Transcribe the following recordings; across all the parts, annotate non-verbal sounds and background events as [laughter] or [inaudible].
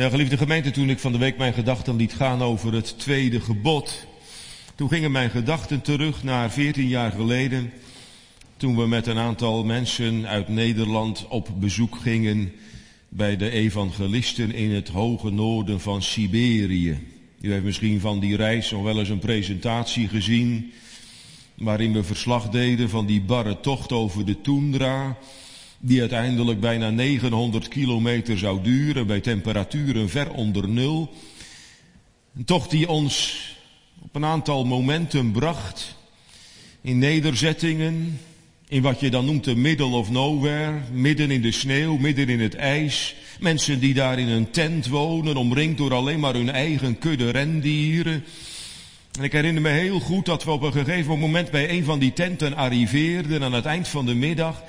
Ja, geliefde gemeente, toen ik van de week mijn gedachten liet gaan over het tweede gebod, toen gingen mijn gedachten terug naar 14 jaar geleden, toen we met een aantal mensen uit Nederland op bezoek gingen bij de evangelisten in het hoge noorden van Siberië. U heeft misschien van die reis nog wel eens een presentatie gezien, waarin we verslag deden van die barre tocht over de Tundra, die uiteindelijk bijna 900 kilometer zou duren bij temperaturen ver onder nul. Een tocht die ons op een aantal momenten bracht in nederzettingen, in wat je dan noemt de middle of nowhere, midden in de sneeuw, midden in het ijs. Mensen die daar in een tent wonen, omringd door alleen maar hun eigen kudde rendieren. En ik herinner me heel goed dat we op een gegeven moment bij een van die tenten arriveerden aan het eind van de middag.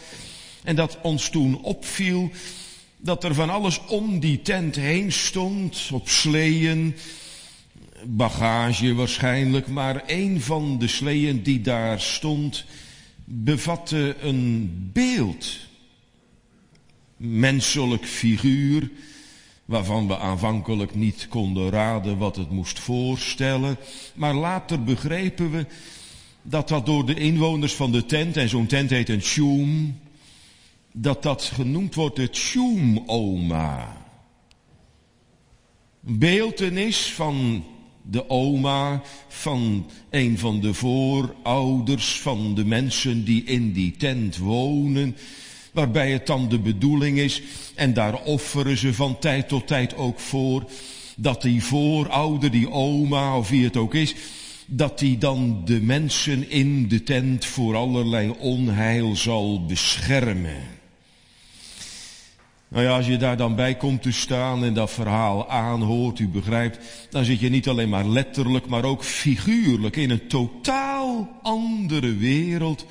En dat ons toen opviel dat er van alles om die tent heen stond, op sleeën, bagage waarschijnlijk, maar een van de sleeën die daar stond bevatte een beeld. Menselijk figuur, waarvan we aanvankelijk niet konden raden wat het moest voorstellen, maar later begrepen we dat dat door de inwoners van de tent, en zo'n tent heet een tjoem, dat dat genoemd wordt het tjoemoma. Beeltenis van de oma van een van de voorouders van de mensen die in die tent wonen, waarbij het dan de bedoeling is, en daar offeren ze van tijd tot tijd ook voor, dat die voorouder, die oma of wie het ook is, dat die dan de mensen in de tent voor allerlei onheil zal beschermen. Nou ja, als je daar dan bij komt te staan en dat verhaal aanhoort, u begrijpt, dan zit je niet alleen maar letterlijk, maar ook figuurlijk in een totaal andere wereld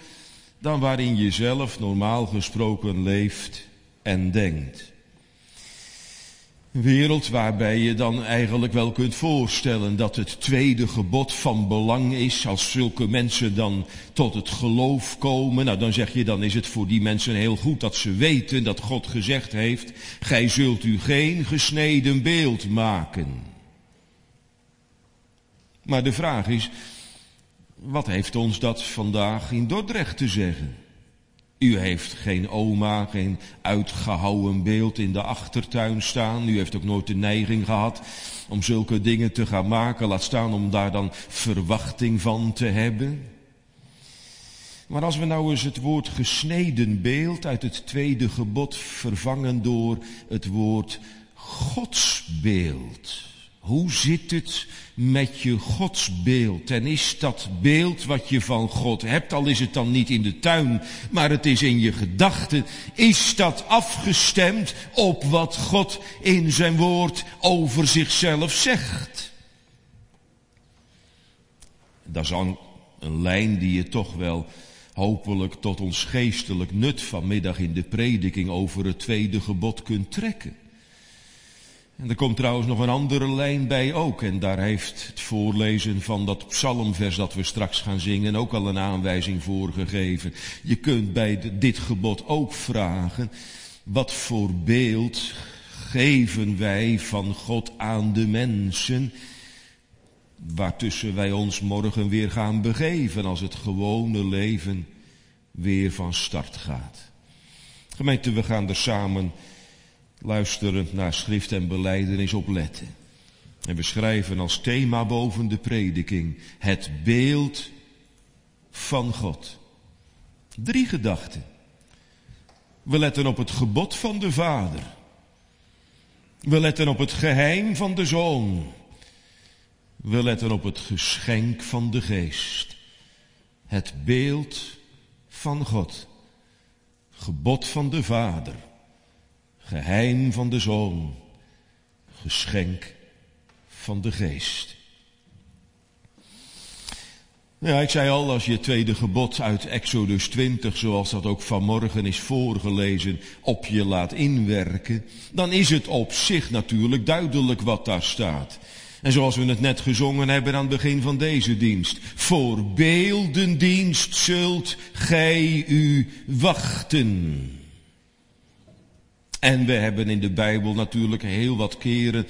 dan waarin je zelf normaal gesproken leeft en denkt. Wereld waarbij je dan eigenlijk wel kunt voorstellen dat het tweede gebod van belang is. Als zulke mensen dan tot het geloof komen, nou dan zeg je dan is het voor die mensen heel goed dat ze weten dat God gezegd heeft, gij zult u geen gesneden beeld maken. Maar de vraag is, wat heeft ons dat vandaag in Dordrecht te zeggen? U heeft geen oma, geen uitgehouwen beeld in de achtertuin staan. U heeft ook nooit de neiging gehad om zulke dingen te gaan maken. Laat staan om daar dan verwachting van te hebben. Maar als we nou eens het woord gesneden beeld uit het tweede gebod vervangen door het woord godsbeeld. Hoe zit het met je godsbeeld? En is dat beeld wat je van God hebt, al is het dan niet in de tuin, maar het is in je gedachten, is dat afgestemd op wat God in zijn woord over zichzelf zegt? Dat is een, een lijn die je toch wel hopelijk tot ons geestelijk nut vanmiddag in de prediking over het tweede gebod kunt trekken. En er komt trouwens nog een andere lijn bij ook. En daar heeft het voorlezen van dat psalmvers dat we straks gaan zingen ook al een aanwijzing voor gegeven. Je kunt bij dit gebod ook vragen, wat voor beeld geven wij van God aan de mensen, waartussen wij ons morgen weer gaan begeven als het gewone leven weer van start gaat. Gemeente, we gaan er samen luisterend naar schrift en beleidenis opletten. En we schrijven als thema boven de prediking het beeld van God. Drie gedachten. We letten op het gebod van de Vader. We letten op het geheim van de Zoon. We letten op het geschenk van de Geest. Het beeld van God. Gebod van de Vader Geheim van de Zoon, geschenk van de Geest. Ja, ik zei al, als je tweede gebod uit Exodus 20, zoals dat ook vanmorgen is voorgelezen, op je laat inwerken, dan is het op zich natuurlijk duidelijk wat daar staat. En zoals we het net gezongen hebben aan het begin van deze dienst. Voor beeldendienst zult gij u wachten. En we hebben in de Bijbel natuurlijk heel wat keren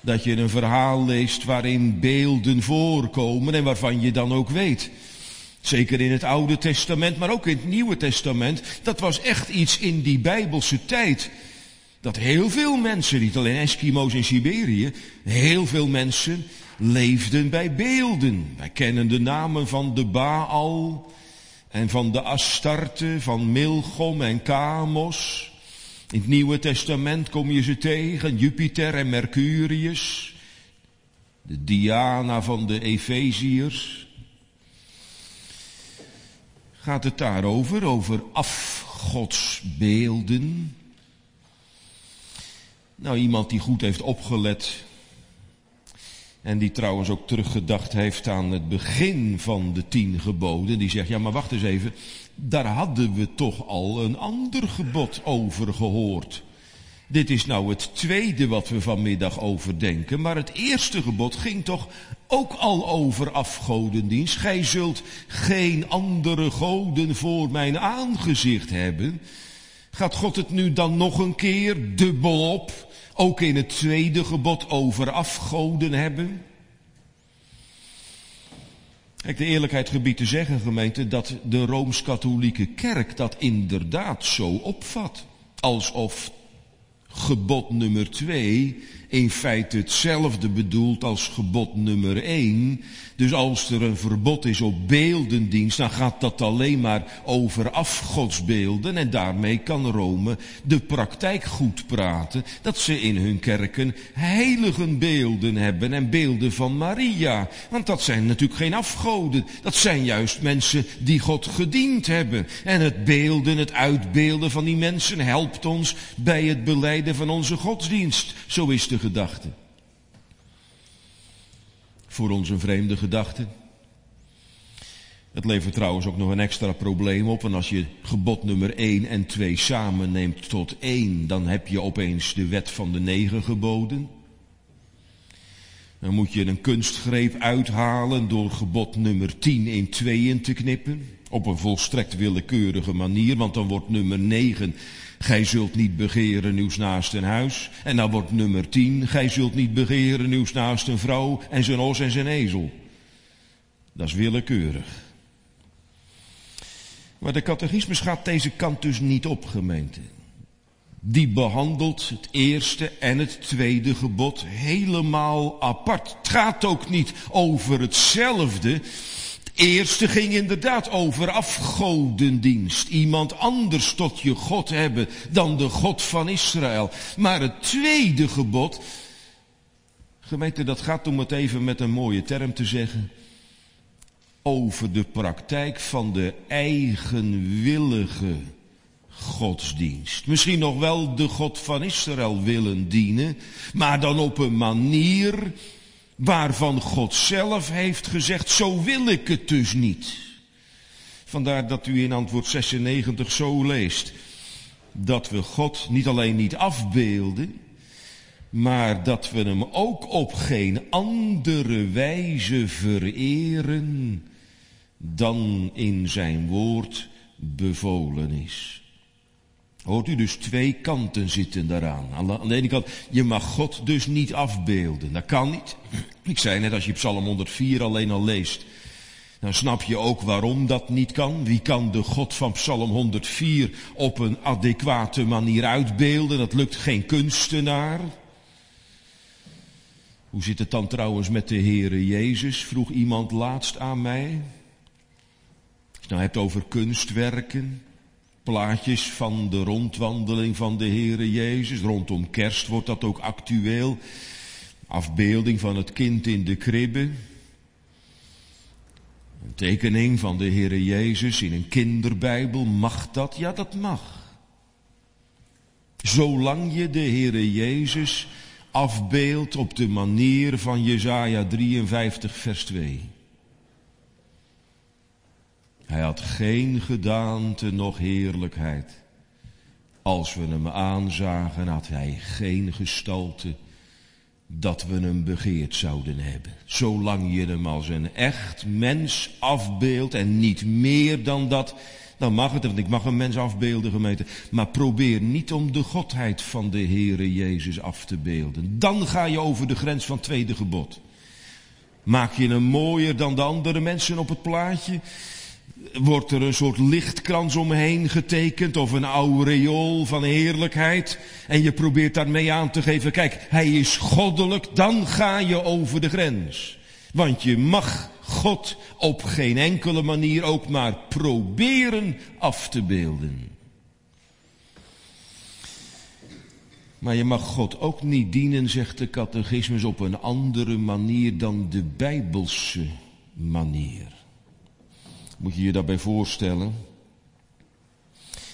dat je een verhaal leest waarin beelden voorkomen en waarvan je dan ook weet. Zeker in het Oude Testament, maar ook in het Nieuwe Testament. Dat was echt iets in die Bijbelse tijd. Dat heel veel mensen, niet alleen Eskimo's in Siberië, heel veel mensen leefden bij beelden. Wij kennen de namen van de Baal en van de Astarte, van Milgom en Kamos. In het Nieuwe Testament kom je ze tegen, Jupiter en Mercurius, de Diana van de Efeziërs. Gaat het daarover, over afgodsbeelden? Nou, iemand die goed heeft opgelet en die trouwens ook teruggedacht heeft aan het begin van de tien geboden, die zegt, ja maar wacht eens even, daar hadden we toch al een ander gebod over gehoord. Dit is nou het tweede wat we vanmiddag overdenken, maar het eerste gebod ging toch ook al over afgodendienst. Gij zult geen andere goden voor mijn aangezicht hebben. Gaat God het nu dan nog een keer dubbel op, ook in het tweede gebod over afgoden hebben? Kijk, de eerlijkheid gebied te zeggen, gemeente, dat de Rooms-Katholieke Kerk dat inderdaad zo opvat. Alsof gebod nummer twee in feite hetzelfde bedoelt als gebod nummer één. Dus als er een verbod is op beeldendienst, dan gaat dat alleen maar over afgodsbeelden. En daarmee kan Rome de praktijk goed praten. Dat ze in hun kerken heiligen beelden hebben en beelden van Maria. Want dat zijn natuurlijk geen afgoden. Dat zijn juist mensen die God gediend hebben. En het beelden, het uitbeelden van die mensen helpt ons bij het beleiden van onze godsdienst. Zo is de gedachte. Voor ons een vreemde gedachte. Het levert trouwens ook nog een extra probleem op. En als je gebod nummer 1 en 2 samen neemt tot 1, dan heb je opeens de wet van de negen geboden. Dan moet je een kunstgreep uithalen door gebod nummer 10 in tweeën te knippen. Op een volstrekt willekeurige manier, want dan wordt nummer 9 Gij zult niet begeren naast een huis. En dan wordt nummer 10. Gij zult niet begeren naast een vrouw en zijn os en zijn ezel. Dat is willekeurig. Maar de catechismus gaat deze kant dus niet op, gemeente. Die behandelt het eerste en het tweede gebod helemaal apart. Het gaat ook niet over hetzelfde eerste ging inderdaad over afgodendienst. Iemand anders tot je God hebben dan de God van Israël. Maar het tweede gebod, gemeente, dat gaat om het even met een mooie term te zeggen. Over de praktijk van de eigenwillige godsdienst. Misschien nog wel de God van Israël willen dienen, maar dan op een manier waarvan God zelf heeft gezegd, zo wil ik het dus niet. Vandaar dat u in antwoord 96 zo leest, dat we God niet alleen niet afbeelden, maar dat we hem ook op geen andere wijze vereren dan in zijn woord bevolen is. Hoort u dus twee kanten zitten daaraan. Aan de, ene kant, je mag God dus niet afbeelden. Dat kan niet. Ik zei net, als je Psalm 104 alleen al leest, dan snap je ook waarom dat niet kan. Wie kan de God van Psalm 104 op een adequate manier uitbeelden? Dat lukt geen kunstenaar. Hoe zit het dan trouwens met de Heere Jezus? Vroeg iemand laatst aan mij. Als je nou hebt over kunstwerken plaatjes van de rondwandeling van de Heere Jezus. Rondom kerst wordt dat ook actueel. Afbeelding van het kind in de kribbe. Een tekening van de Heere Jezus in een kinderbijbel. Mag dat? Ja, dat mag. Zolang je de Heere Jezus afbeeldt op de manier van Jesaja 53 vers 2. Hij had geen gedaante noch heerlijkheid. Als we hem aanzagen, had hij geen gestalte dat we hem begeerd zouden hebben. Zolang je hem als een echt mens afbeeldt en niet meer dan dat, dan mag het, want ik mag een mens afbeelden, gemeente. Maar probeer niet om de godheid van de Heere Jezus af te beelden. Dan ga je over de grens van het tweede gebod. Maak je hem mooier dan de andere mensen op het plaatje? Wordt er een soort lichtkrans omheen getekend of een aureool van heerlijkheid? En je probeert daarmee aan te geven, kijk, hij is goddelijk, dan ga je over de grens. Want je mag God op geen enkele manier ook maar proberen af te beelden. Maar je mag God ook niet dienen, zegt de catechismus, op een andere manier dan de bijbelse manier. Moet je je daarbij voorstellen?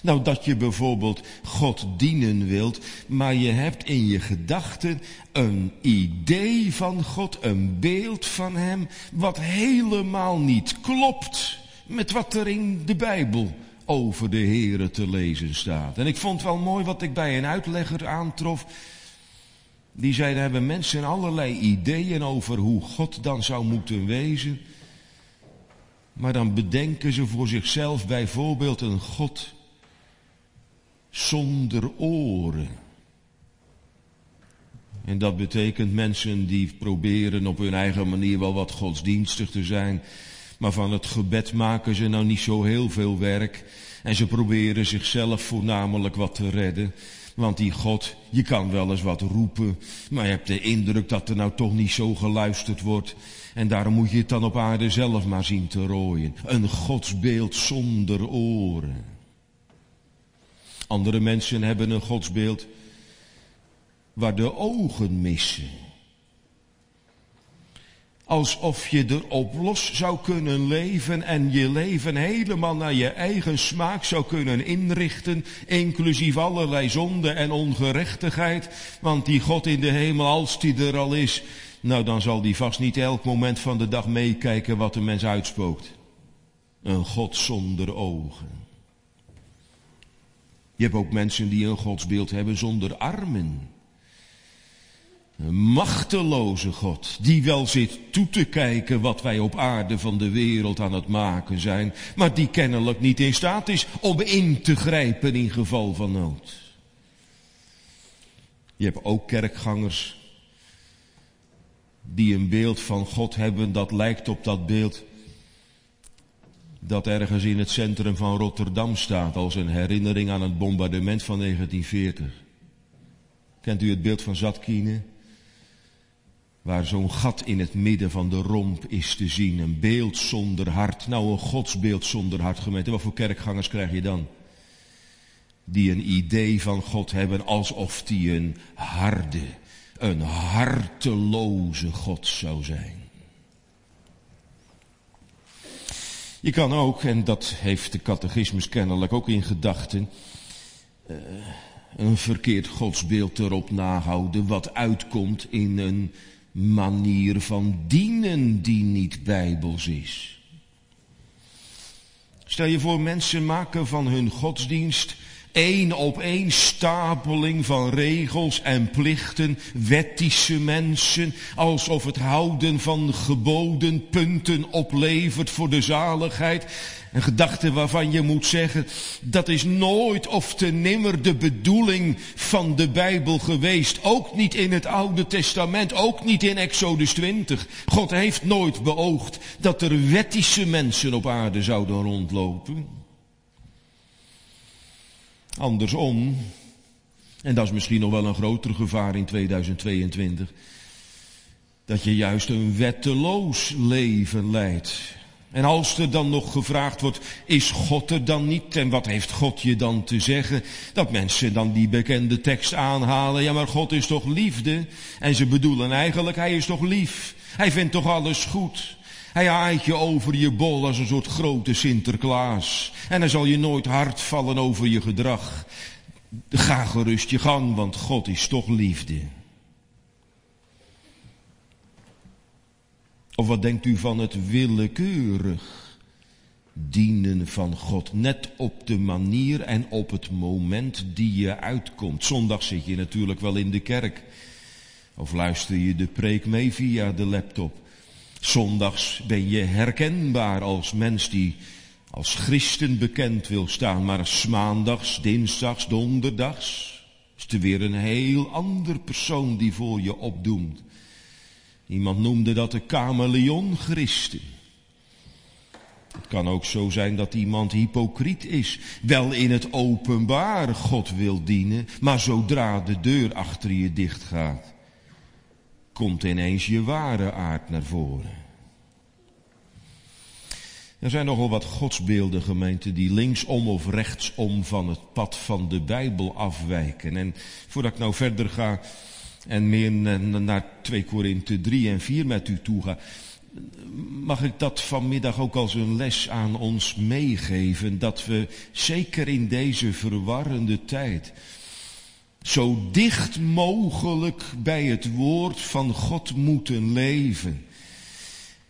Nou, dat je bijvoorbeeld God dienen wilt, maar je hebt in je gedachten een idee van God, een beeld van Hem, wat helemaal niet klopt met wat er in de Bijbel over de Here te lezen staat. En ik vond wel mooi wat ik bij een uitlegger aantrof. Die zei, er hebben mensen allerlei ideeën over hoe God dan zou moeten wezen. Maar dan bedenken ze voor zichzelf bijvoorbeeld een God zonder oren. En dat betekent mensen die proberen op hun eigen manier wel wat godsdienstig te zijn. Maar van het gebed maken ze nou niet zo heel veel werk. En ze proberen zichzelf voornamelijk wat te redden. Want die God, je kan wel eens wat roepen, maar je hebt de indruk dat er nou toch niet zo geluisterd wordt. En daarom moet je het dan op aarde zelf maar zien te rooien. Een godsbeeld zonder oren. Andere mensen hebben een godsbeeld waar de ogen missen. Alsof je erop los zou kunnen leven en je leven helemaal naar je eigen smaak zou kunnen inrichten, inclusief allerlei zonde en ongerechtigheid. Want die God in de hemel, als die er al is, nou dan zal die vast niet elk moment van de dag meekijken wat de mens uitspookt. Een God zonder ogen. Je hebt ook mensen die een godsbeeld hebben zonder armen. Een machteloze God, die wel zit toe te kijken wat wij op aarde van de wereld aan het maken zijn, maar die kennelijk niet in staat is om in te grijpen in geval van nood. Je hebt ook kerkgangers die een beeld van God hebben dat lijkt op dat beeld dat ergens in het centrum van Rotterdam staat als een herinnering aan het bombardement van 1940. Kent u het beeld van Zatkine? Waar zo'n gat in het midden van de romp is te zien. Een beeld zonder hart. Nou, een godsbeeld zonder hart gemeente. Wat voor kerkgangers krijg je dan? Die een idee van God hebben alsof die een harde, een harteloze God zou zijn. Je kan ook, en dat heeft de catechismus kennelijk ook in gedachten, uh, een verkeerd godsbeeld erop nahouden wat uitkomt in een manier van dienen die niet bijbels is. Stel je voor, mensen maken van hun godsdienst één op één stapeling van regels en plichten, wettische mensen, alsof het houden van geboden punten oplevert voor de zaligheid. Een gedachte waarvan je moet zeggen, dat is nooit of te nimmer de bedoeling van de Bijbel geweest. Ook niet in het Oude Testament, ook niet in Exodus 20. God heeft nooit beoogd dat er wettische mensen op aarde zouden rondlopen. Andersom, en dat is misschien nog wel een groter gevaar in 2022, dat je juist een wetteloos leven leidt. En als er dan nog gevraagd wordt, is God er dan niet en wat heeft God je dan te zeggen? Dat mensen dan die bekende tekst aanhalen, ja maar God is toch liefde? En ze bedoelen eigenlijk, hij is toch lief? Hij vindt toch alles goed? Hij haait je over je bol als een soort grote Sinterklaas. En hij zal je nooit hard vallen over je gedrag. Ga gerust je gang, want God is toch liefde. Of wat denkt u van het willekeurig dienen van God? Net op de manier en op het moment die je uitkomt. Zondag zit je natuurlijk wel in de kerk. Of luister je de preek mee via de laptop. Zondags ben je herkenbaar als mens die als christen bekend wil staan, maar maandags, dinsdags, donderdags is er weer een heel ander persoon die voor je opdoemt. Iemand noemde dat de kameleon christen. Het kan ook zo zijn dat iemand hypocriet is, wel in het openbaar God wil dienen, maar zodra de deur achter je dicht gaat, komt ineens je ware aard naar voren. Er zijn nogal wat godsbeelden, gemeenten, die linksom of rechtsom van het pad van de Bijbel afwijken. En voordat ik nou verder ga en meer naar 2 Korinthe 3 en 4 met u toe ga, mag ik dat vanmiddag ook als een les aan ons meegeven, dat we zeker in deze verwarrende tijd zo dicht mogelijk bij het woord van God moeten leven.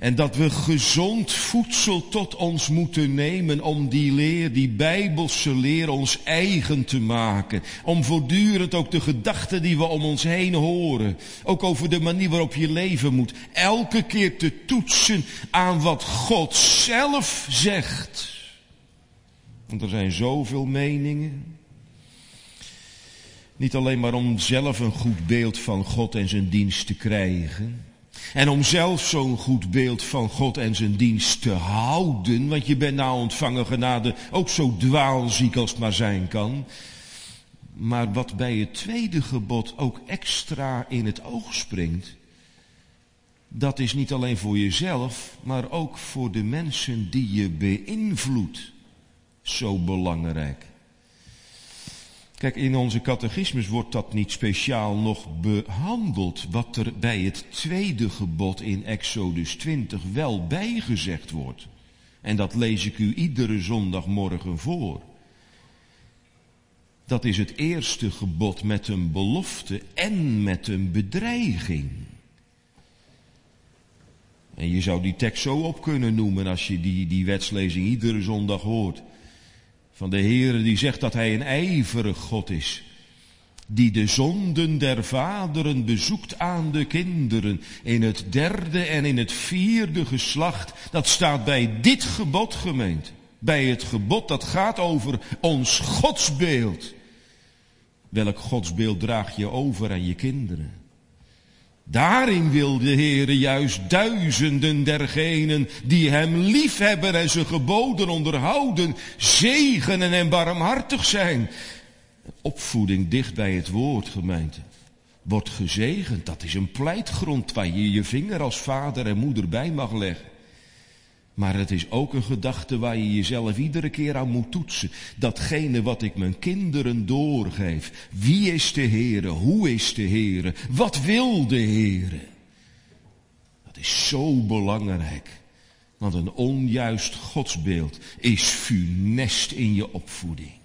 En dat we gezond voedsel tot ons moeten nemen om die leer, die bijbelse leer ons eigen te maken. Om voortdurend ook de gedachten die we om ons heen horen, ook over de manier waarop je leven moet, elke keer te toetsen aan wat God zelf zegt. Want er zijn zoveel meningen. Niet alleen maar om zelf een goed beeld van God en zijn dienst te krijgen. En om zelf zo'n goed beeld van God en zijn dienst te houden, want je bent na ontvangen genade ook zo dwaalziek als het maar zijn kan. Maar wat bij het tweede gebod ook extra in het oog springt, dat is niet alleen voor jezelf, maar ook voor de mensen die je beïnvloedt zo belangrijk. Kijk, in onze catechismus wordt dat niet speciaal nog behandeld, wat er bij het tweede gebod in Exodus 20 wel bijgezegd wordt. En dat lees ik u iedere zondagmorgen voor. Dat is het eerste gebod met een belofte en met een bedreiging. En je zou die tekst zo op kunnen noemen als je die, die wetslezing iedere zondag hoort van de Heere die zegt dat hij een ijverig God is. Die de zonden der vaderen bezoekt aan de kinderen in het derde en in het vierde geslacht. Dat staat bij dit gebod gemeend. Bij het gebod dat gaat over ons godsbeeld. Welk godsbeeld draag je over aan je kinderen? Daarin wil de Heere juist duizenden dergenen die hem liefhebben en zijn geboden onderhouden, zegenen en barmhartig zijn. Opvoeding dicht bij het woord, gemeente. Wordt gezegend, dat is een pleitgrond waar je je vinger als vader en moeder bij mag leggen. Maar het is ook een gedachte waar je jezelf iedere keer aan moet toetsen. Datgene wat ik mijn kinderen doorgeef. Wie is de Heere? Hoe is de Heere? Wat wil de Heere? Dat is zo belangrijk. Want een onjuist godsbeeld is funest in je opvoeding.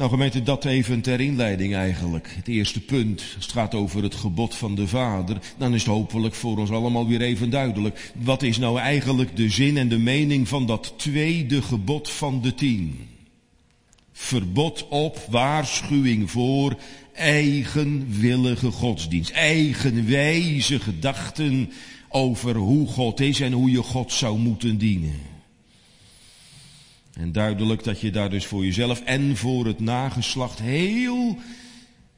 Nou gemeente, dat even ter inleiding eigenlijk. Het eerste punt, als het gaat over het gebod van de Vader, dan is het hopelijk voor ons allemaal weer even duidelijk. Wat is nou eigenlijk de zin en de mening van dat tweede gebod van de tien? Verbod op, waarschuwing voor, eigenwillige godsdienst, eigenwijze gedachten over hoe God is en hoe je God zou moeten dienen. En duidelijk dat je daar dus voor jezelf en voor het nageslacht heel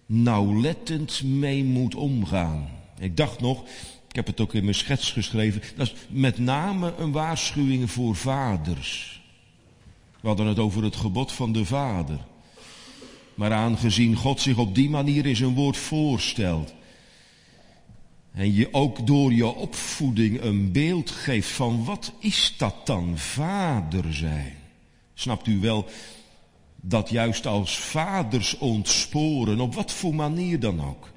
nauwlettend mee moet omgaan. Ik dacht nog, ik heb het ook in mijn schets geschreven, dat is met name een waarschuwing voor vaders. We hadden het over het gebod van de vader. Maar aangezien God zich op die manier in zijn woord voorstelt, en je ook door je opvoeding een beeld geeft van wat is dat dan vader zijn? Snapt u wel dat juist als vaders ontsporen, op wat voor manier dan ook.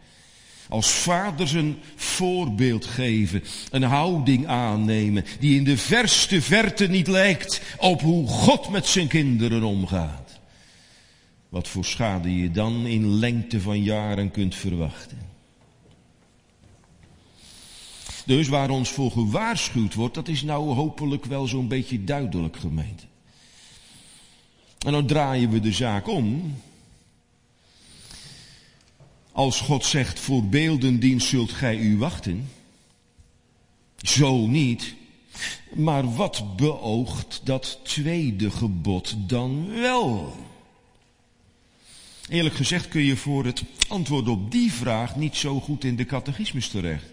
Als vaders een voorbeeld geven, een houding aannemen die in de verste verte niet lijkt op hoe God met zijn kinderen omgaat. Wat voor schade je dan in lengte van jaren kunt verwachten. Dus waar ons voor gewaarschuwd wordt, dat is nou hopelijk wel zo'n beetje duidelijk gemeend. En dan draaien we de zaak om. Als God zegt, voor beeldendienst zult gij u wachten. Zo niet. Maar wat beoogt dat tweede gebod dan wel? Eerlijk gezegd kun je voor het antwoord op die vraag niet zo goed in de catechismus terecht.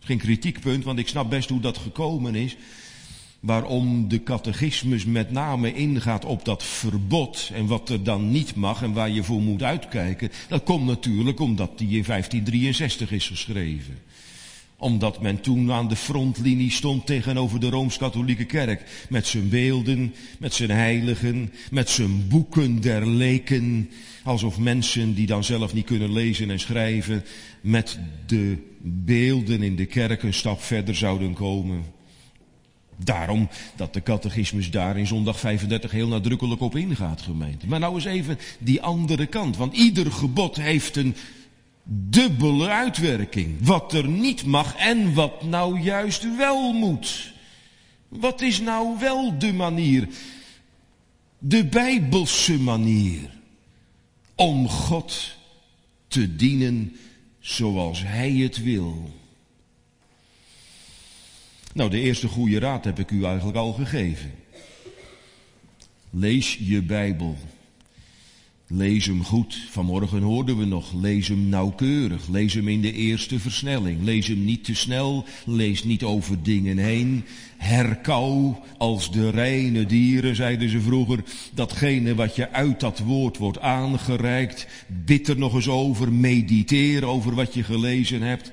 Geen kritiekpunt, want ik snap best hoe dat gekomen is. Waarom de catechismus met name ingaat op dat verbod en wat er dan niet mag en waar je voor moet uitkijken. Dat komt natuurlijk omdat die in 1563 is geschreven omdat men toen aan de frontlinie stond tegenover de Rooms-Katholieke Kerk. Met zijn beelden, met zijn heiligen, met zijn boeken der leken. Alsof mensen die dan zelf niet kunnen lezen en schrijven, met de beelden in de kerk een stap verder zouden komen. Daarom dat de catechismus daar in zondag 35 heel nadrukkelijk op ingaat, gemeente. Maar nou eens even die andere kant, want ieder gebod heeft een dubbele uitwerking. Wat er niet mag en wat nou juist wel moet. Wat is nou wel de manier? De bijbelse manier. Om God te dienen zoals Hij het wil. Nou, de eerste goede raad heb ik u eigenlijk al gegeven. Lees je Bijbel. Lees hem goed. Vanmorgen hoorden we nog. Lees hem nauwkeurig. Lees hem in de eerste versnelling. Lees hem niet te snel. Lees niet over dingen heen. Herkou als de reine dieren, zeiden ze vroeger. Datgene wat je uit dat woord wordt aangereikt. Bid er nog eens over. Mediteer over wat je gelezen hebt.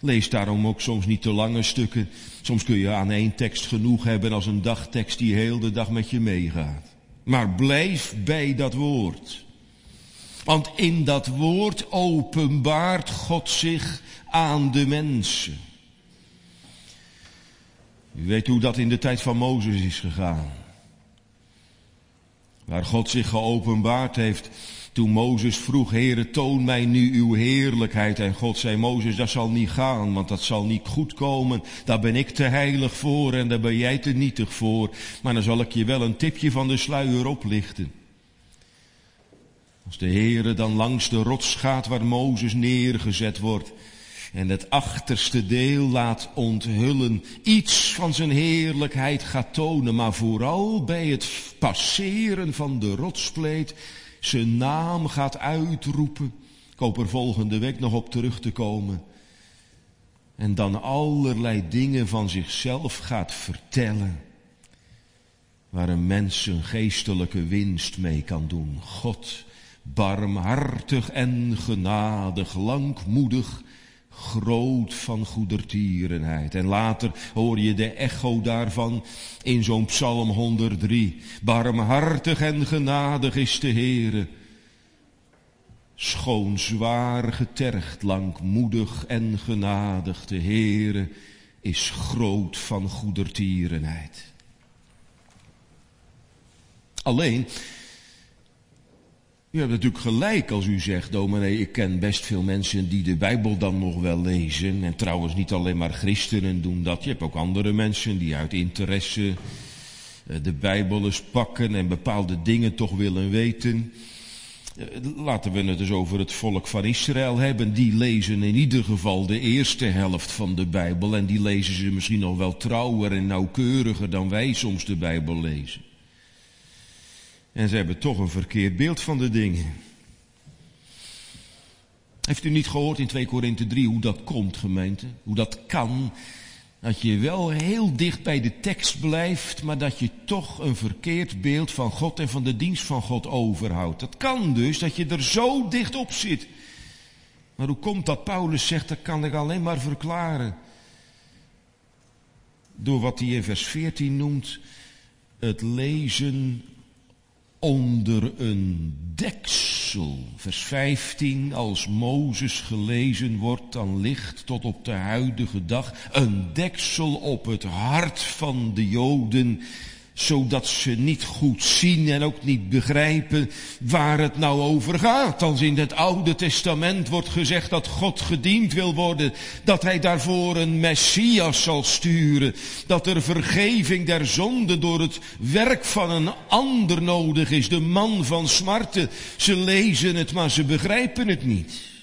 Lees daarom ook soms niet te lange stukken. Soms kun je aan één tekst genoeg hebben als een dagtekst die heel de dag met je meegaat. Maar blijf bij dat woord. Want in dat woord openbaart God zich aan de mensen. U weet hoe dat in de tijd van Mozes is gegaan. Waar God zich geopenbaard heeft toen Mozes vroeg, Heere, toon mij nu uw heerlijkheid. En God zei, Mozes, dat zal niet gaan, want dat zal niet goed komen. Daar ben ik te heilig voor en daar ben jij te nietig voor. Maar dan zal ik je wel een tipje van de sluier oplichten. Als de Heere dan langs de rots gaat waar Mozes neergezet wordt en het achterste deel laat onthullen, iets van zijn heerlijkheid gaat tonen, maar vooral bij het passeren van de rotspleet zijn naam gaat uitroepen. Ik hoop er volgende week nog op terug te komen. En dan allerlei dingen van zichzelf gaat vertellen. Waar een mens een geestelijke winst mee kan doen. God, barmhartig en genadig, langmoedig, groot van goedertierenheid. En later hoor je de echo daarvan in zo'n psalm 103. Barmhartig en genadig is de Heere. Schoon zwaar getergd, langmoedig en genadig. De Heere is groot van goedertierenheid. Alleen, u hebt natuurlijk gelijk als u zegt, dominee, ik ken best veel mensen die de Bijbel dan nog wel lezen. En trouwens niet alleen maar christenen doen dat. Je hebt ook andere mensen die uit interesse eh, de Bijbel eens pakken en bepaalde dingen toch willen weten. Eh, laten we het eens over het volk van Israël hebben. Die lezen in ieder geval de eerste helft van de Bijbel. En die lezen ze misschien nog wel trouwer en nauwkeuriger dan wij soms de Bijbel lezen. En ze hebben toch een verkeerd beeld van de dingen. Heeft u niet gehoord in 2 Korinthe 3 hoe dat komt, gemeente? Hoe dat kan? Dat je wel heel dicht bij de tekst blijft, maar dat je toch een verkeerd beeld van God en van de dienst van God overhoudt. Dat kan dus, dat je er zo dicht op zit. Maar hoe komt dat Paulus zegt, dat kan ik alleen maar verklaren. Door wat hij in vers 14 noemt, het lezen onder een deksel. Vers 15, als Mozes gelezen wordt, dan ligt tot op de huidige dag een deksel op het hart van de Joden zodat ze niet goed zien en ook niet begrijpen waar het nou over gaat. Als in het Oude Testament wordt gezegd dat God gediend wil worden, dat hij daarvoor een Messias zal sturen, dat er vergeving der zonde door het werk van een ander nodig is, de man van smarten. Ze lezen het, maar ze begrijpen het niet.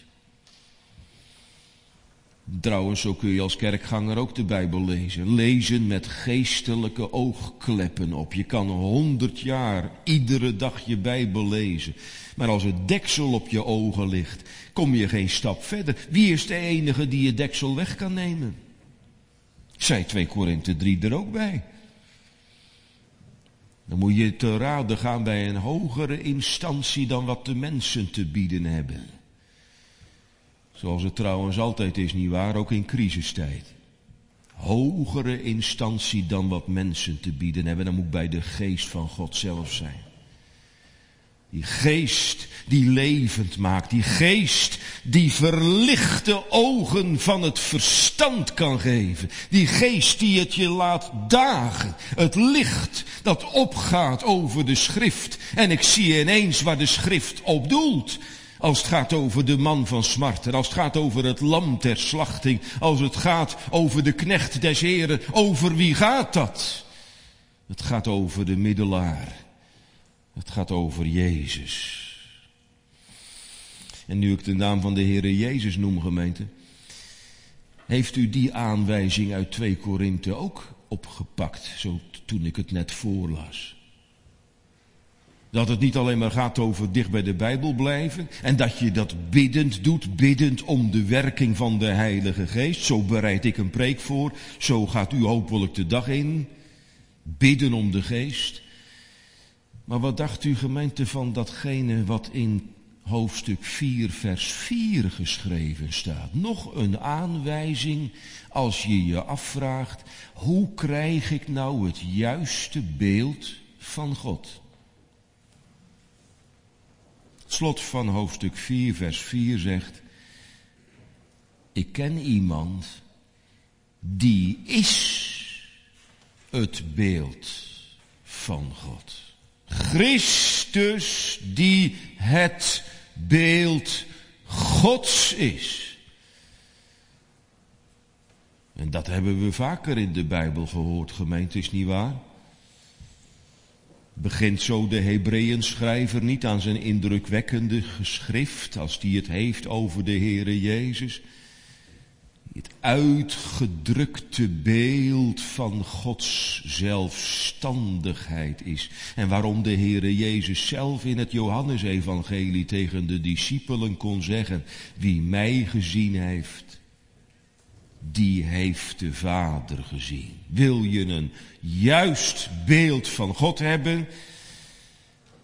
Trouwens, zo kun je als kerkganger ook de Bijbel lezen. Lezen met geestelijke oogkleppen op. Je kan honderd jaar iedere dag je Bijbel lezen. Maar als het deksel op je ogen ligt, kom je geen stap verder. Wie is de enige die je deksel weg kan nemen? Zij 2 Korinthe 3 er ook bij. Dan moet je te raden gaan bij een hogere instantie dan wat de mensen te bieden hebben. Zoals het trouwens altijd is, niet waar, ook in crisistijd. Hogere instantie dan wat mensen te bieden hebben, dan moet bij de geest van God zelf zijn. Die geest die levend maakt, die geest die verlichte ogen van het verstand kan geven. Die geest die het je laat dagen. Het licht dat opgaat over de schrift. En ik zie ineens waar de schrift op doelt. Als het gaat over de man van smarten, als het gaat over het lam ter slachting, als het gaat over de knecht des heren, over wie gaat dat? Het gaat over de middelaar. Het gaat over Jezus. En nu ik de naam van de Heere Jezus noem, gemeente, heeft u die aanwijzing uit 2 Korinthe ook opgepakt, zo toen ik het net voorlas? Dat het niet alleen maar gaat over dicht bij de Bijbel blijven. En dat je dat biddend doet, biddend om de werking van de Heilige Geest. Zo bereid ik een preek voor. Zo gaat u hopelijk de dag in. Bidden om de Geest. Maar wat dacht u gemeente van datgene wat in hoofdstuk 4 vers 4 geschreven staat? Nog een aanwijzing als je je afvraagt, hoe krijg ik nou het juiste beeld van God? Slot van hoofdstuk 4, vers 4 zegt, ik ken iemand die is het beeld van God. Christus die het beeld Gods is. En dat hebben we vaker in de Bijbel gehoord, gemeente, is niet waar? Begint zo de Hebreeën schrijver niet aan zijn indrukwekkende geschrift, als die het heeft over de Heere Jezus? Het uitgedrukte beeld van Gods zelfstandigheid is. En waarom de Heere Jezus zelf in het Johannesevangelie tegen de discipelen kon zeggen, wie mij gezien heeft, die heeft de Vader gezien. Wil je een juist beeld van God hebben?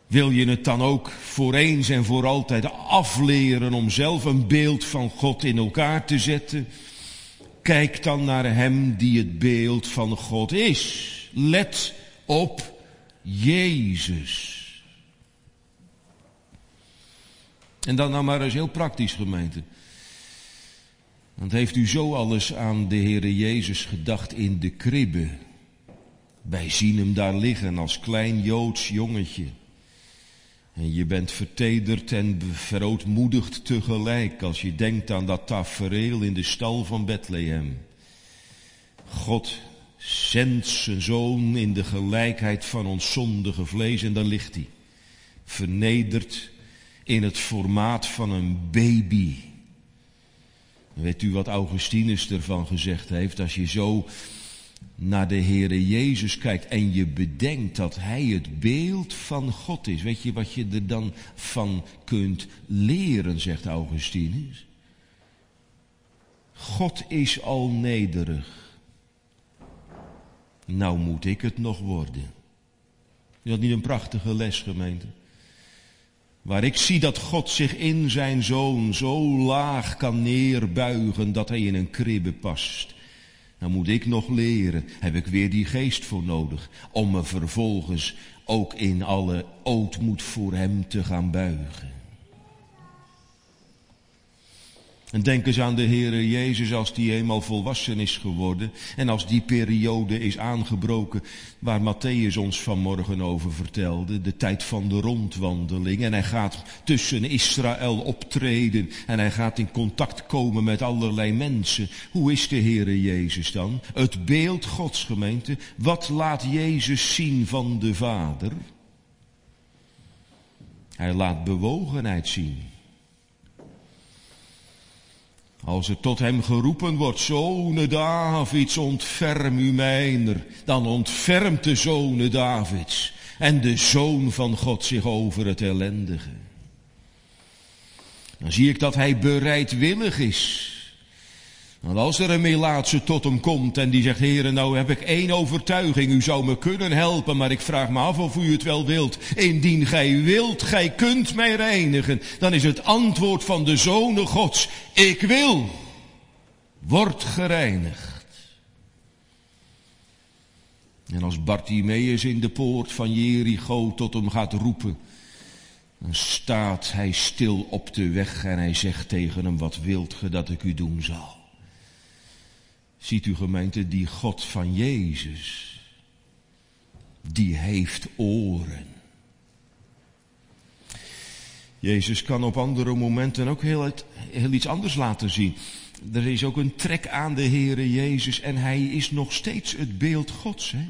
Wil je het dan ook voor eens en voor altijd afleren om zelf een beeld van God in elkaar te zetten? Kijk dan naar Hem die het beeld van God is. Let op Jezus. En dan nou maar eens heel praktisch gemeente. Want heeft u zo alles aan de Heere Jezus gedacht in de kribbe? Wij zien hem daar liggen als klein Joods jongetje. En je bent vertederd en verootmoedigd tegelijk als je denkt aan dat tafereel in de stal van Bethlehem. God zendt zijn zoon in de gelijkheid van ons zondige vlees en daar ligt hij. Vernederd in het formaat van een baby. Weet u wat Augustinus ervan gezegd heeft? Als je zo naar de Heere Jezus kijkt en je bedenkt dat Hij het beeld van God is. Weet je wat je er dan van kunt leren, zegt Augustinus? God is al nederig. Nou moet ik het nog worden. Is dat niet een prachtige les, gemeente? Waar ik zie dat God zich in zijn zoon zo laag kan neerbuigen dat hij in een kribbe past. Dan moet ik nog leren, heb ik weer die geest voor nodig, om me vervolgens ook in alle ootmoed voor hem te gaan buigen. En denk eens aan de Heere Jezus als die eenmaal volwassen is geworden en als die periode is aangebroken waar Matthäus ons vanmorgen over vertelde, de tijd van de rondwandeling. En hij gaat tussen Israël optreden en hij gaat in contact komen met allerlei mensen. Hoe is de Heere Jezus dan? Het beeld Gods gemeente. Wat laat Jezus zien van de Vader? Hij laat bewogenheid zien. Als er tot hem geroepen wordt, zone Davids, ontferm u mijner, dan ontfermt de zone Davids en de zoon van God zich over het ellendige. Dan zie ik dat hij bereidwillig is want als er een melaatse tot hem komt en die zegt, heren, nou heb ik één overtuiging, u zou me kunnen helpen, maar ik vraag me af of u het wel wilt. Indien gij wilt, gij kunt mij reinigen, dan is het antwoord van de Zonen Gods, ik wil, word gereinigd. En als Bartimeus in de poort van Jericho tot hem gaat roepen, dan staat hij stil op de weg en hij zegt tegen hem, wat wilt ge dat ik u doen zal? Ziet u gemeente, die God van Jezus, die heeft oren. Jezus kan op andere momenten ook heel, iets anders laten zien. Er is ook een trek aan de Heere Jezus en hij is nog steeds het beeld Gods. Hè?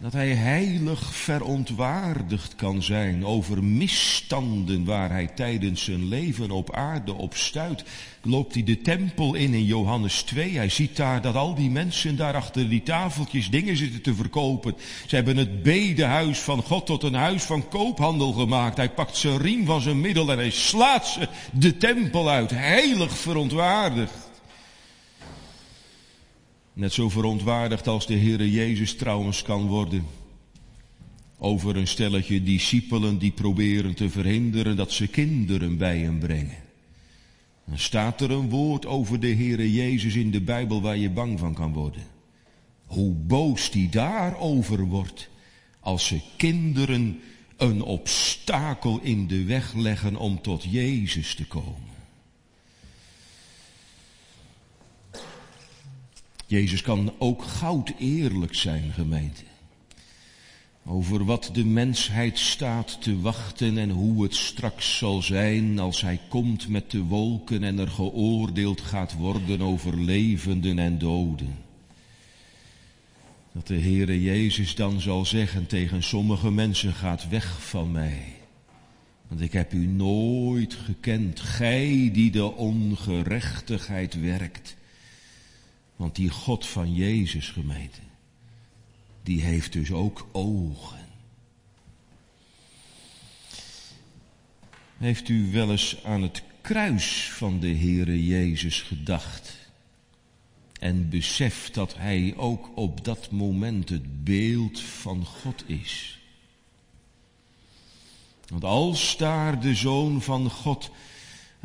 Dat hij heilig verontwaardigd kan zijn over misstanden waar hij tijdens zijn leven op aarde op stuit. Loopt hij de tempel in in Johannes 2. Hij ziet daar dat al die mensen daar achter die tafeltjes dingen zitten te verkopen. Ze hebben het bedehuis van God tot een huis van koophandel gemaakt. Hij pakt zijn riem van zijn middel en hij slaat ze de tempel uit. Heilig verontwaardigd. Net zo verontwaardigd als de Heere Jezus trouwens kan worden. Over een stelletje discipelen die proberen te verhinderen dat ze kinderen bij hem brengen. Dan staat er een woord over de Heere Jezus in de Bijbel waar je bang van kan worden. Hoe boos die daarover wordt als ze kinderen een obstakel in de weg leggen om tot Jezus te komen. Jezus kan ook goud eerlijk zijn, gemeente. Over wat de mensheid staat te wachten en hoe het straks zal zijn als hij komt met de wolken en er geoordeeld gaat worden over levenden en doden. Dat de Heere Jezus dan zal zeggen tegen sommige mensen, gaat weg van mij. Want ik heb u nooit gekend, gij die de ongerechtigheid werkt. Want die God van Jezus gemeente, die heeft dus ook ogen. Heeft u wel eens aan het kruis van de Heere Jezus gedacht? En beseft dat Hij ook op dat moment het beeld van God is. Want als daar de Zoon van God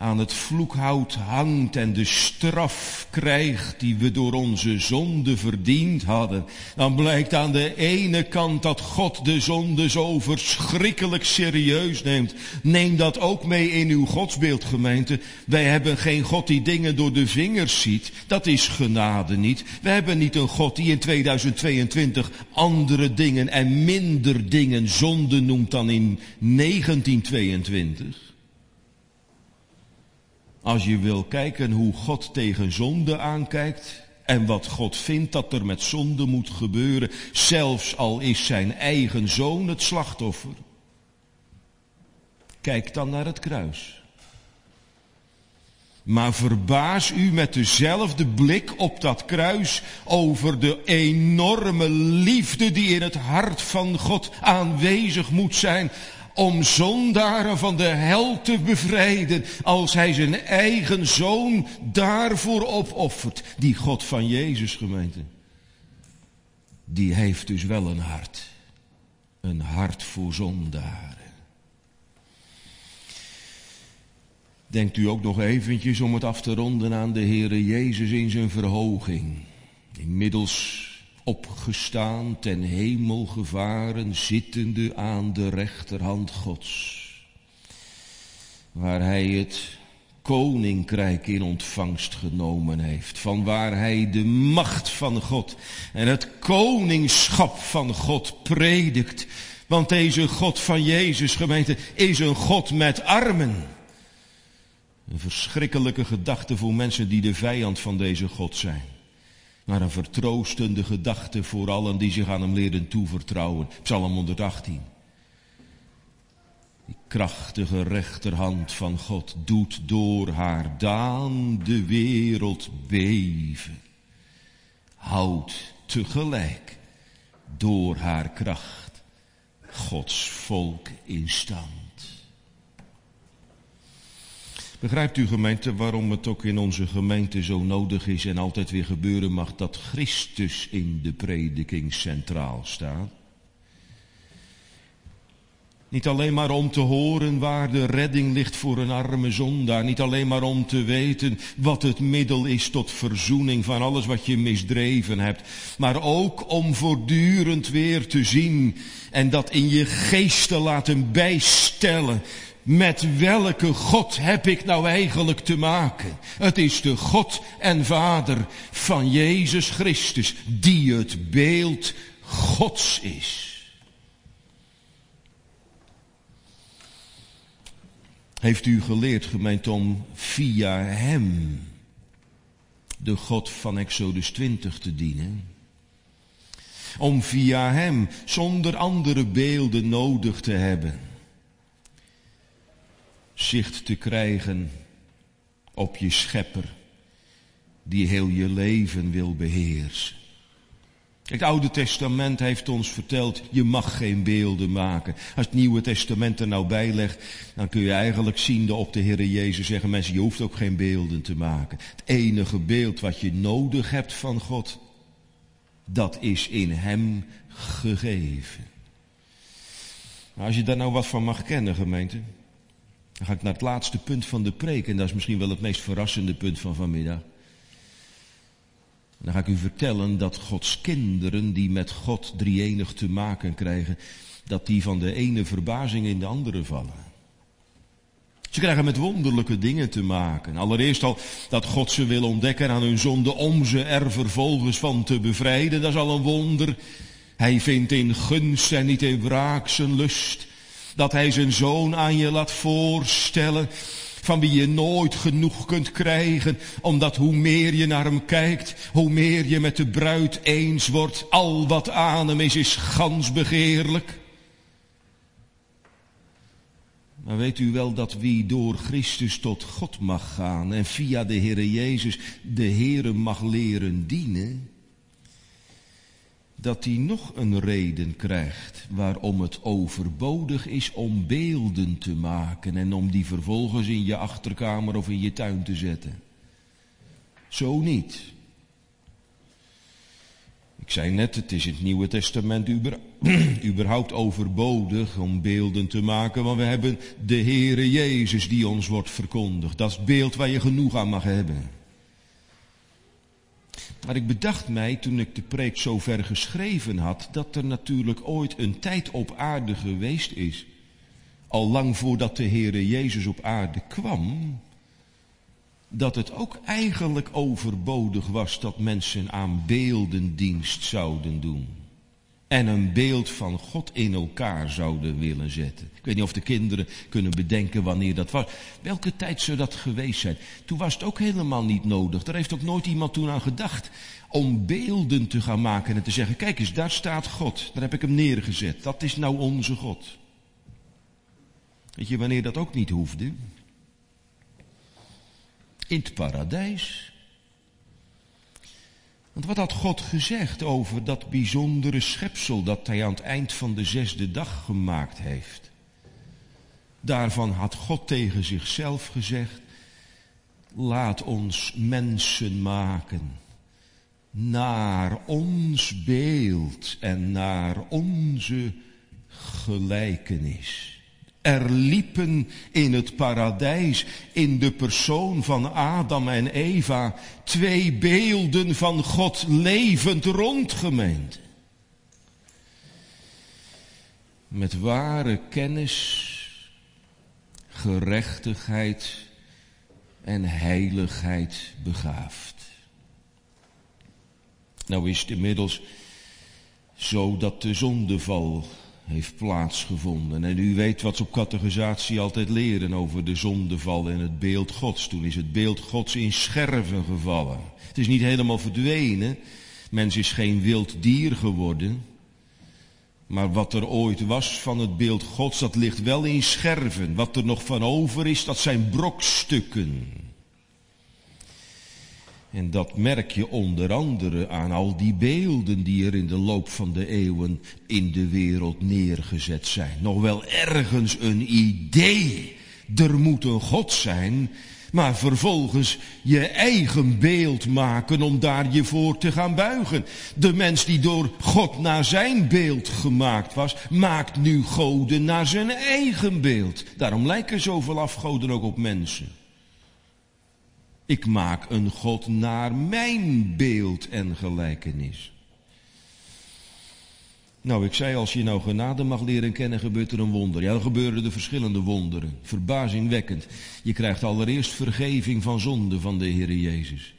aan het vloekhout hangt en de straf krijgt die we door onze zonde verdiend hadden, dan blijkt aan de ene kant dat God de zonde zo verschrikkelijk serieus neemt. Neem dat ook mee in uw godsbeeld gemeente. Wij hebben geen God die dingen door de vingers ziet. Dat is genade niet. We hebben niet een God die in 2022 andere dingen en minder dingen zonde noemt dan in 1922. Als je wil kijken hoe God tegen zonde aankijkt en wat God vindt dat er met zonde moet gebeuren, zelfs al is zijn eigen zoon het slachtoffer. Kijk dan naar het kruis. Maar verbaas u met dezelfde blik op dat kruis over de enorme liefde die in het hart van God aanwezig moet zijn om zondaren van de hel te bevrijden, als hij zijn eigen zoon daarvoor opoffert. Die God van Jezus gemeente, die heeft dus wel een hart. Een hart voor zondaren. Denkt u ook nog eventjes om het af te ronden aan de Heere Jezus in zijn verhoging. Inmiddels opgestaan, ten hemel gevaren, zittende aan de rechterhand Gods. Waar hij het koninkrijk in ontvangst genomen heeft, van waar hij de macht van God en het koningschap van God predikt. Want deze God van Jezus gemeente is een God met armen. Een verschrikkelijke gedachte voor mensen die de vijand van deze God zijn maar een vertroostende gedachte voor allen die zich aan hem leren toevertrouwen. Psalm 118. Die krachtige rechterhand van God doet door haar daan de wereld beven. Houdt tegelijk door haar kracht Gods volk in stand. Begrijpt u gemeente waarom het ook in onze gemeente zo nodig is en altijd weer gebeuren mag dat Christus in de prediking centraal staat? Niet alleen maar om te horen waar de redding ligt voor een arme zondaar. Niet alleen maar om te weten wat het middel is tot verzoening van alles wat je misdreven hebt. Maar ook om voortdurend weer te zien en dat in je geest te laten bijstellen. Met welke God heb ik nou eigenlijk te maken? Het is de God en Vader van Jezus Christus, die het beeld Gods is. Heeft u geleerd, gemeente, om via Hem de God van Exodus 20 te dienen? Om via Hem zonder andere beelden nodig te hebben zicht te krijgen op je schepper die heel je leven wil beheersen. Het Oude Testament heeft ons verteld, je mag geen beelden maken. Als het Nieuwe Testament er nou bij legt, dan kun je eigenlijk zien op de Heer Jezus zeggen, mensen, je hoeft ook geen beelden te maken. Het enige beeld wat je nodig hebt van God, dat is in Hem gegeven. Als je daar nou wat van mag kennen, gemeente, dan ga ik naar het laatste punt van de preek, en dat is misschien wel het meest verrassende punt van vanmiddag. Dan ga ik u vertellen dat Gods kinderen die met God drieënig te maken krijgen, dat die van de ene verbazing in de andere vallen. Ze krijgen met wonderlijke dingen te maken. Allereerst al dat God ze wil ontdekken aan hun zonde om ze er vervolgens van te bevrijden. Dat is al een wonder. Hij vindt in gunst en niet in wraak zijn lust. Dat hij zijn zoon aan je laat voorstellen van wie je nooit genoeg kunt krijgen, omdat hoe meer je naar hem kijkt, hoe meer je met de bruid eens wordt. Al wat aan hem is, is gans begeerlijk. Maar weet u wel dat wie door Christus tot God mag gaan en via de Heere Jezus de Heere mag leren dienen? Dat hij nog een reden krijgt waarom het overbodig is om beelden te maken en om die vervolgens in je achterkamer of in je tuin te zetten. Zo niet. Ik zei net, het is in het Nieuwe Testament [clears throat] überhaupt overbodig om beelden te maken, want we hebben de Heere Jezus die ons wordt verkondigd. Dat is beeld waar je genoeg aan mag hebben. Maar ik bedacht mij toen ik de preek zo ver geschreven had, dat er natuurlijk ooit een tijd op aarde geweest is, al lang voordat de Heere Jezus op aarde kwam, dat het ook eigenlijk overbodig was dat mensen aan beeldendienst zouden doen en een beeld van God in elkaar zouden willen zetten. Ik weet niet of de kinderen kunnen bedenken wanneer dat was. Welke tijd zou dat geweest zijn? Toen was het ook helemaal niet nodig. Daar heeft ook nooit iemand toen aan gedacht om beelden te gaan maken en te zeggen, kijk eens, daar staat God. Daar heb ik hem neergezet. Dat is nou onze God. Weet je wanneer dat ook niet hoefde? In het paradijs. Want wat had God gezegd over dat bijzondere schepsel dat hij aan het eind van de zesde dag gemaakt heeft? Daarvan had God tegen zichzelf gezegd, laat ons mensen maken naar ons beeld en naar onze gelijkenis. Er liepen in het paradijs, in de persoon van Adam en Eva, twee beelden van God levend rondgemeend. Met ware kennis, gerechtigheid en heiligheid begaafd. Nou is het inmiddels zo dat de zondeval heeft plaatsgevonden. En u weet wat ze op categorisatie altijd leren over de zondeval en het beeld Gods. Toen is het beeld Gods in scherven gevallen. Het is niet helemaal verdwenen. Mens is geen wild dier geworden. Maar wat er ooit was van het beeld Gods, dat ligt wel in scherven. Wat er nog van over is, dat zijn brokstukken. En dat merk je onder andere aan al die beelden die er in de loop van de eeuwen in de wereld neergezet zijn. Nog wel ergens een idee. Er moet een God zijn, maar vervolgens je eigen beeld maken om daar je voor te gaan buigen. De mens die door God naar zijn beeld gemaakt was, maakt nu goden naar zijn eigen beeld. Daarom lijken zoveel afgoden ook op mensen. Ik maak een God naar mijn beeld en gelijkenis. Nou, ik zei, als je nou genade mag leren kennen, gebeurt er een wonder. Ja, dan gebeuren er verschillende wonderen. Verbazingwekkend. Je krijgt allereerst vergeving van zonde van de Heer Jezus.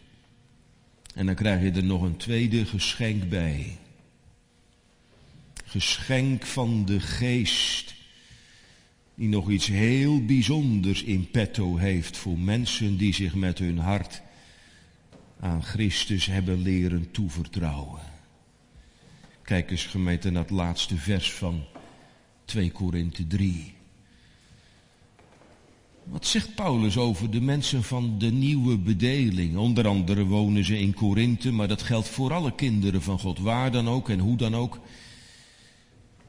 En dan krijg je er nog een tweede geschenk bij. Geschenk van de geest. Die nog iets heel bijzonders in petto heeft voor mensen die zich met hun hart aan Christus hebben leren toevertrouwen. Kijk eens gemeente naar het laatste vers van 2 Korinthe 3. Wat zegt Paulus over de mensen van de nieuwe bedeling? Onder andere wonen ze in Korinthe, maar dat geldt voor alle kinderen van God, waar dan ook en hoe dan ook.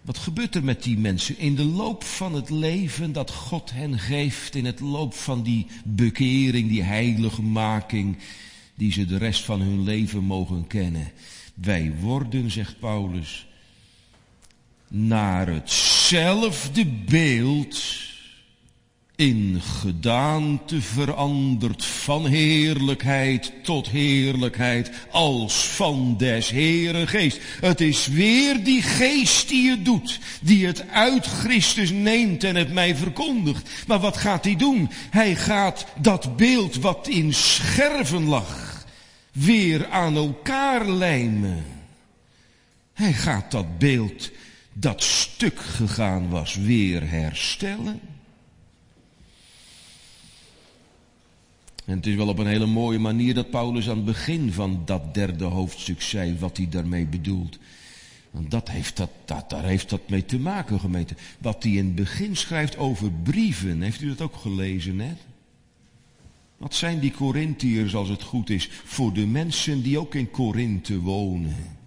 Wat gebeurt er met die mensen in de loop van het leven dat God hen geeft, in het loop van die bekering, die heiligmaking, die ze de rest van hun leven mogen kennen? Wij worden, zegt Paulus, naar hetzelfde beeld in gedaante veranderd van heerlijkheid tot heerlijkheid als van des Heeren geest. Het is weer die geest die het doet, die het uit Christus neemt en het mij verkondigt. Maar wat gaat hij doen? Hij gaat dat beeld wat in scherven lag, weer aan elkaar lijmen. Hij gaat dat beeld dat stuk gegaan was weer herstellen. En het is wel op een hele mooie manier dat Paulus aan het begin van dat derde hoofdstuk zei wat hij daarmee bedoelt. Want dat heeft dat, dat, daar heeft dat mee te maken, gemeente. Wat hij in het begin schrijft over brieven, heeft u dat ook gelezen net? Wat zijn die Corinthiërs als het goed is voor de mensen die ook in Korinthe wonen?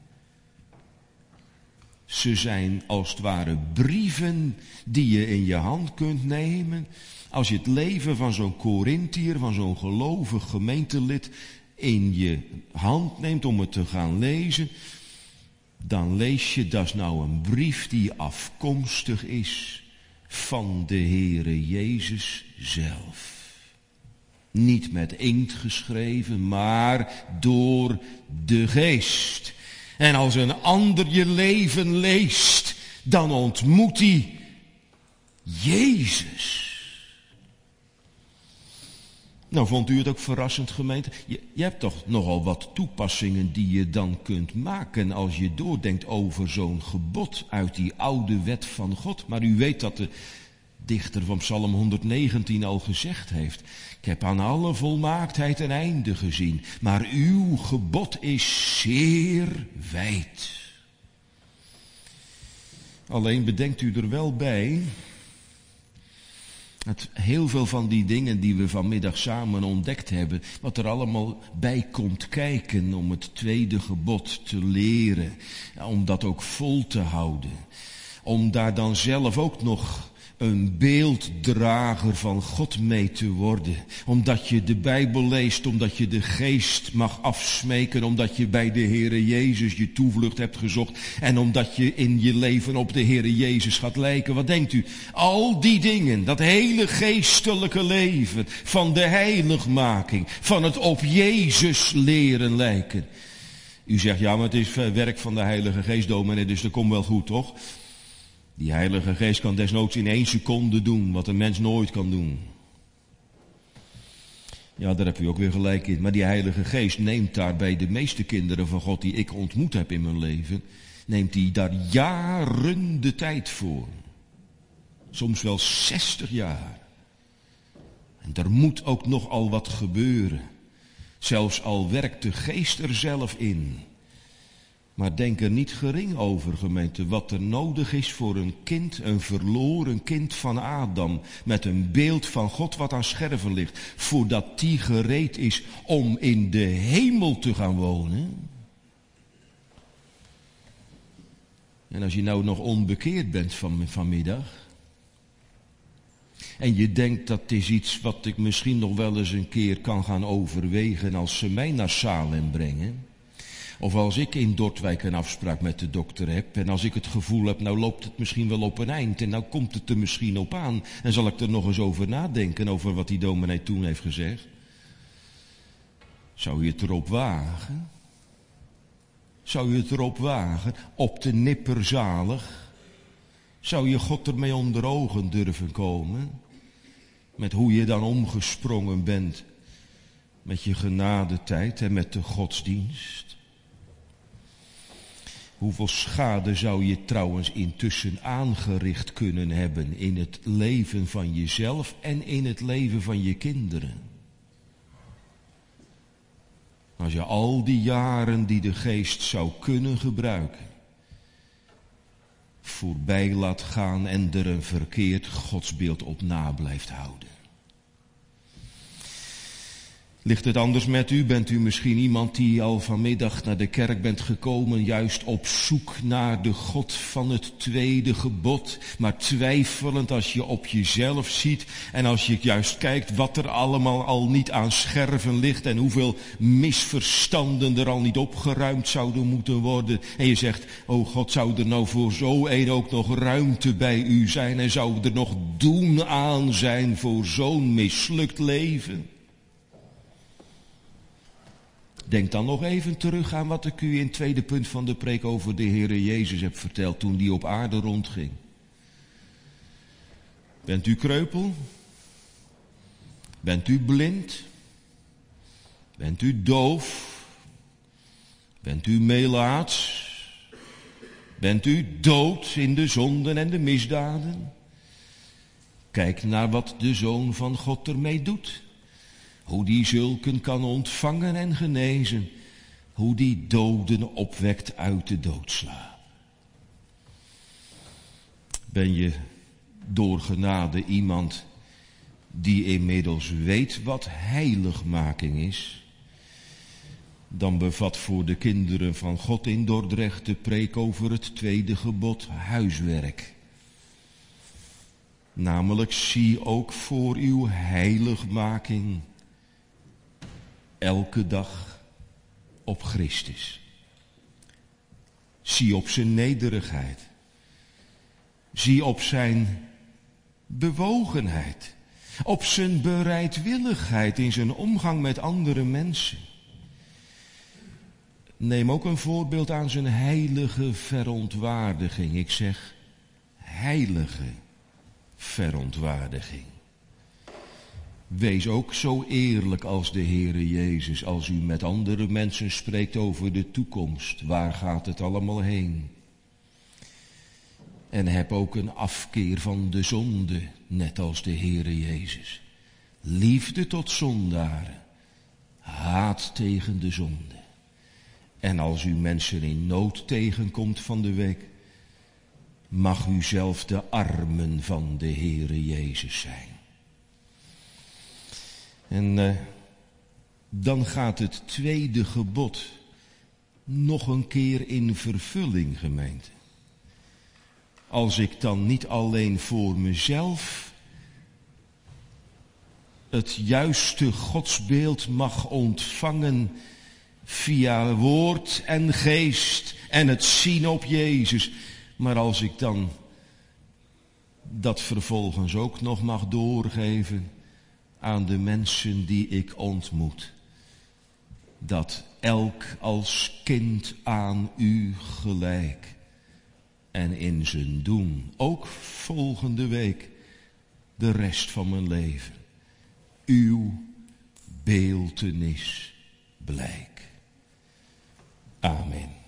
Ze zijn als het ware brieven die je in je hand kunt nemen. Als je het leven van zo'n Corinthiër, van zo'n gelovig gemeentelid in je hand neemt om het te gaan lezen, dan lees je dat is nou een brief die afkomstig is van de Heere Jezus zelf. Niet met inkt geschreven, maar door de geest. En als een ander je leven leest, dan ontmoet hij Jezus. Nou, vond u het ook verrassend, gemeente? Je, je, hebt toch nogal wat toepassingen die je dan kunt maken als je doordenkt over zo'n gebod uit die oude wet van God. Maar u weet dat de dichter van Psalm 119 al gezegd heeft. Ik heb aan alle volmaaktheid een einde gezien, maar uw gebod is zeer wijd. Alleen bedenkt u er wel bij dat heel veel van die dingen die we vanmiddag samen ontdekt hebben, wat er allemaal bij komt kijken om het tweede gebod te leren, om dat ook vol te houden, om daar dan zelf ook nog een beelddrager van God mee te worden. Omdat je de Bijbel leest, omdat je de geest mag afsmeken, omdat je bij de Heere Jezus je toevlucht hebt gezocht en omdat je in je leven op de Heere Jezus gaat lijken. Wat denkt u? Al die dingen, dat hele geestelijke leven van de heiligmaking, van het op Jezus leren lijken. U zegt, ja, maar het is werk van de Heilige Geest, dominee, dus dat komt wel goed, toch? Die Heilige Geest kan desnoods in één seconde doen wat een mens nooit kan doen. Ja, daar heb je ook weer gelijk in. Maar die Heilige Geest neemt daar bij de meeste kinderen van God die ik ontmoet heb in mijn leven, neemt hij daar jaren de tijd voor. Soms wel 60 jaar. En er moet ook nog al wat gebeuren. Zelfs al werkt de geest er zelf in. Maar denk er niet gering over, gemeente, wat er nodig is voor een kind, een verloren kind van Adam, met een beeld van God wat aan scherven ligt, voordat die gereed is om in de hemel te gaan wonen. En als je nou nog onbekeerd bent van, vanmiddag, en je denkt dat is iets wat ik misschien nog wel eens een keer kan gaan overwegen als ze mij naar Salem brengen. Of als ik in Dortwijk een afspraak met de dokter heb en als ik het gevoel heb, nou loopt het misschien wel op een eind en nou komt het er misschien op aan. En zal ik er nog eens over nadenken, over wat die dominee toen heeft gezegd. Zou je het erop wagen? Zou je het erop wagen? Op de nipperzalig? Zou je God ermee onder ogen durven komen? Met hoe je dan omgesprongen bent met je genadetijd en met de godsdienst? Hoeveel schade zou je trouwens intussen aangericht kunnen hebben in het leven van jezelf en in het leven van je kinderen? Als je al die jaren die de geest zou kunnen gebruiken, voorbij laat gaan en er een verkeerd godsbeeld op na blijft houden. Ligt het anders met u? Bent u misschien iemand die al vanmiddag naar de kerk bent gekomen, juist op zoek naar de God van het tweede gebod, maar twijfelend als je op jezelf ziet en als je juist kijkt wat er allemaal al niet aan scherven ligt en hoeveel misverstanden er al niet opgeruimd zouden moeten worden. En je zegt, oh God, zou er nou voor zo een ook nog ruimte bij u zijn en zou er nog doen aan zijn voor zo'n mislukt leven? Denk dan nog even terug aan wat ik u in het tweede punt van de preek over de Heere Jezus heb verteld toen die op aarde rondging. Bent u kreupel? Bent u blind? Bent u doof? Bent u melaats? Bent u dood in de zonden en de misdaden? Kijk naar wat de Zoon van God ermee doet. Hoe die zulken kan ontvangen en genezen. Hoe die doden opwekt uit de doodslaap. Ben je door genade iemand die inmiddels weet wat heiligmaking is? Dan bevat voor de kinderen van God in Dordrecht de preek over het tweede gebod huiswerk. Namelijk zie ook voor uw heiligmaking elke dag op Christus. Zie op zijn nederigheid. Zie op zijn bewogenheid. Op zijn bereidwilligheid in zijn omgang met andere mensen. Neem ook een voorbeeld aan zijn heilige verontwaardiging. Ik zeg heilige verontwaardiging. Wees ook zo eerlijk als de Heere Jezus als u met andere mensen spreekt over de toekomst. Waar gaat het allemaal heen? En heb ook een afkeer van de zonde, net als de Heere Jezus. Liefde tot zondaren, haat tegen de zonde. En als u mensen in nood tegenkomt van de week, mag u zelf de armen van de Heere Jezus zijn. En uh, dan gaat het tweede gebod nog een keer in vervulling, gemeente. Als ik dan niet alleen voor mezelf het juiste godsbeeld mag ontvangen via woord en geest en het zien op Jezus, maar als ik dan dat vervolgens ook nog mag doorgeven aan de mensen die ik ontmoet. Dat elk als kind aan u gelijk. En in zijn doen, ook volgende week, de rest van mijn leven, uw beeltenis blijk. Amen.